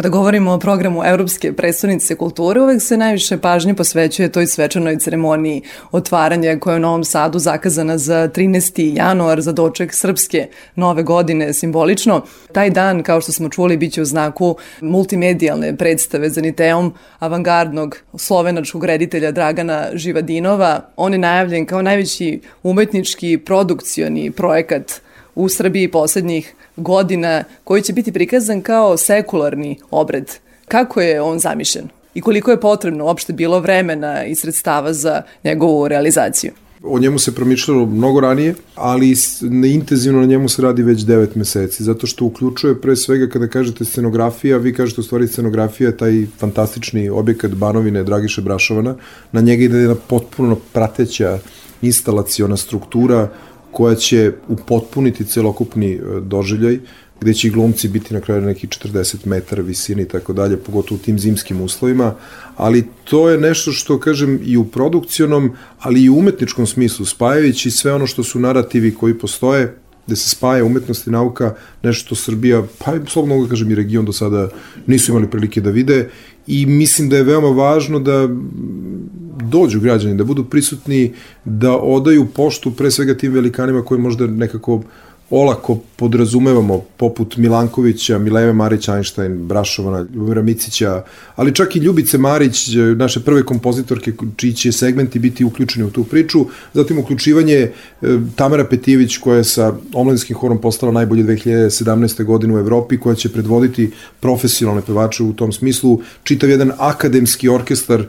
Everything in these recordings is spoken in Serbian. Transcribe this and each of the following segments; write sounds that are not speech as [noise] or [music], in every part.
Kada govorimo o programu Evropske predstavnice kulture, uvek se najviše pažnje posvećuje toj svečanoj ceremoniji otvaranja koja je u Novom Sadu zakazana za 13. januar za doček srpske nove godine simbolično. Taj dan, kao što smo čuli, biće u znaku multimedijalne predstave za Niteom avangardnog slovenačkog reditelja Dragana Živadinova. On je najavljen kao najveći umetnički produkcioni projekat u Srbiji poslednjih godina koji će biti prikazan kao sekularni obred. Kako je on zamišljen? I koliko je potrebno uopšte bilo vremena i sredstava za njegovu realizaciju? O njemu se promišljalo mnogo ranije, ali intenzivno na njemu se radi već 9 meseci, zato što uključuje pre svega kada kažete scenografija, vi kažete u stvari scenografija taj fantastični objekat Banovine Dragiše Brašovana, na njega ide jedna potpuno prateća instalaciona struktura koja će upotpuniti celokupni e, doživljaj, gde će i glumci biti na kraju neki 40 metara visine i tako dalje, pogotovo u tim zimskim uslovima, ali to je nešto što, kažem, i u produkcionom, ali i u umetničkom smislu, spajajući sve ono što su narativi koji postoje, gde se spaja umetnost i nauka, nešto što Srbija, pa slobodno mogu da kažem i region do sada nisu imali prilike da vide. I mislim da je veoma važno da dođu građani, da budu prisutni, da odaju poštu pre svega tim velikanima koji možda nekako olako podrazumevamo, poput Milankovića, Mileve Marić, Einstein, Brašovana, Ljubomira Micića, ali čak i Ljubice Marić, naše prve kompozitorke, čiji će segmenti biti uključeni u tu priču, zatim uključivanje e, Tamara Petijević, koja je sa omladinskim horom postala najbolje 2017. godine u Evropi, koja će predvoditi profesionalne pevače u tom smislu, čitav jedan akademski orkestar e,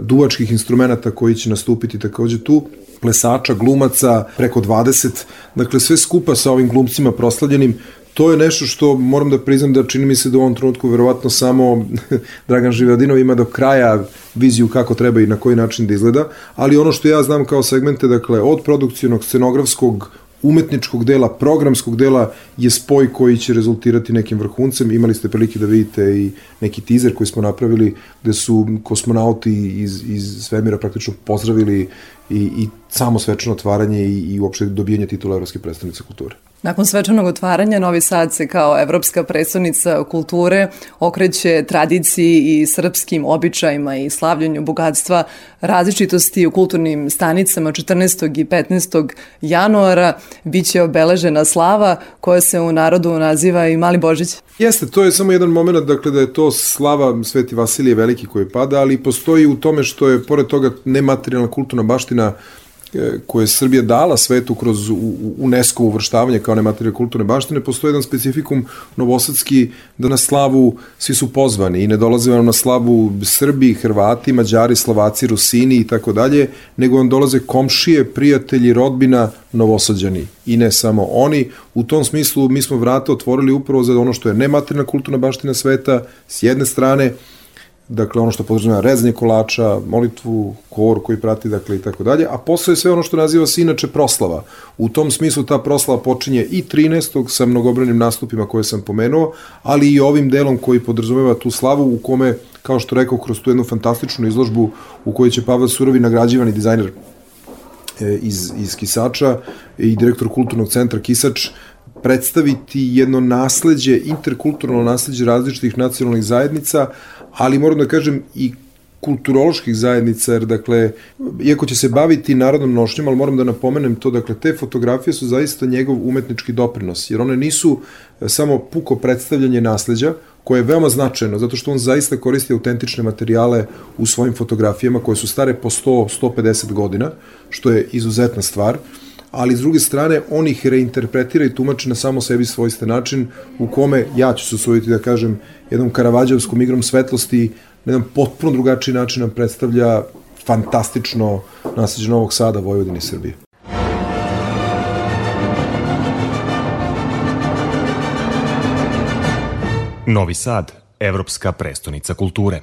duvačkih instrumenta koji će nastupiti takođe tu, plesača, glumaca, preko 20, dakle sve skupa sa ovim glumcima proslavljenim, to je nešto što moram da priznam da čini mi se da u ovom trenutku verovatno samo [laughs] Dragan Živadinov ima do kraja viziju kako treba i na koji način da izgleda, ali ono što ja znam kao segmente, dakle, od produkcijnog, scenografskog, umetničkog dela, programskog dela je spoj koji će rezultirati nekim vrhuncem. Imali ste prilike da vidite i neki teaser koji smo napravili gde su kosmonauti iz, iz svemira praktično pozdravili i, i samo svečano otvaranje i, i uopšte dobijanje titula Evropske predstavnice kulture. Nakon svečanog otvaranja Novi Sad se kao evropska predstavnica kulture okreće tradiciji i srpskim običajima i slavljanju bogatstva različitosti u kulturnim stanicama 14. i 15. januara biće obeležena slava koja se u narodu naziva i Mali Božić. Jeste, to je samo jedan moment, dakle da je to slava Sveti Vasilije Veliki koji pada, ali postoji u tome što je pored toga nematerijalna kulturna baština koje je Srbija dala svetu kroz UNESCO uvrštavanje kao nematerije kulturne baštine, postoji jedan specifikum novosadski da na slavu svi su pozvani i ne dolaze vam na slavu Srbi, Hrvati, Mađari, Slovaci, Rusini i tako dalje, nego vam dolaze komšije, prijatelji, rodbina, novosađani i ne samo oni. U tom smislu mi smo vrata otvorili upravo za ono što je nematerna kulturna baština sveta s jedne strane, dakle ono što podržava rezanje kolača, molitvu, kor koji prati, dakle i tako dalje, a posle je sve ono što naziva se inače proslava. U tom smislu ta proslava počinje i 13. sa mnogobranim nastupima koje sam pomenuo, ali i ovim delom koji podrazumeva tu slavu u kome, kao što rekao, kroz tu jednu fantastičnu izložbu u kojoj će Pavel Surovi nagrađivani dizajner e, iz, iz Kisača i direktor kulturnog centra Kisač predstaviti jedno nasledđe, interkulturno nasledđe različitih nacionalnih zajednica, ali moram da kažem i kulturoloških zajednica, jer dakle, iako će se baviti narodnom nošnjom, ali moram da napomenem to, dakle, te fotografije su zaista njegov umetnički doprinos, jer one nisu e, samo puko predstavljanje nasleđa, koje je veoma značajno, zato što on zaista koristi autentične materijale u svojim fotografijama koje su stare po 100-150 godina, što je izuzetna stvar, ali s druge strane on ih reinterpretira i tumači na samo sebi svojsten način u kome ja ću se usvojiti da kažem jednom karavađavskom igrom svetlosti na jedan potpuno drugačiji način nam predstavlja fantastično nasljeđe Novog Sada, Vojvodine i Srbije. Novi Sad, evropska prestonica kulture.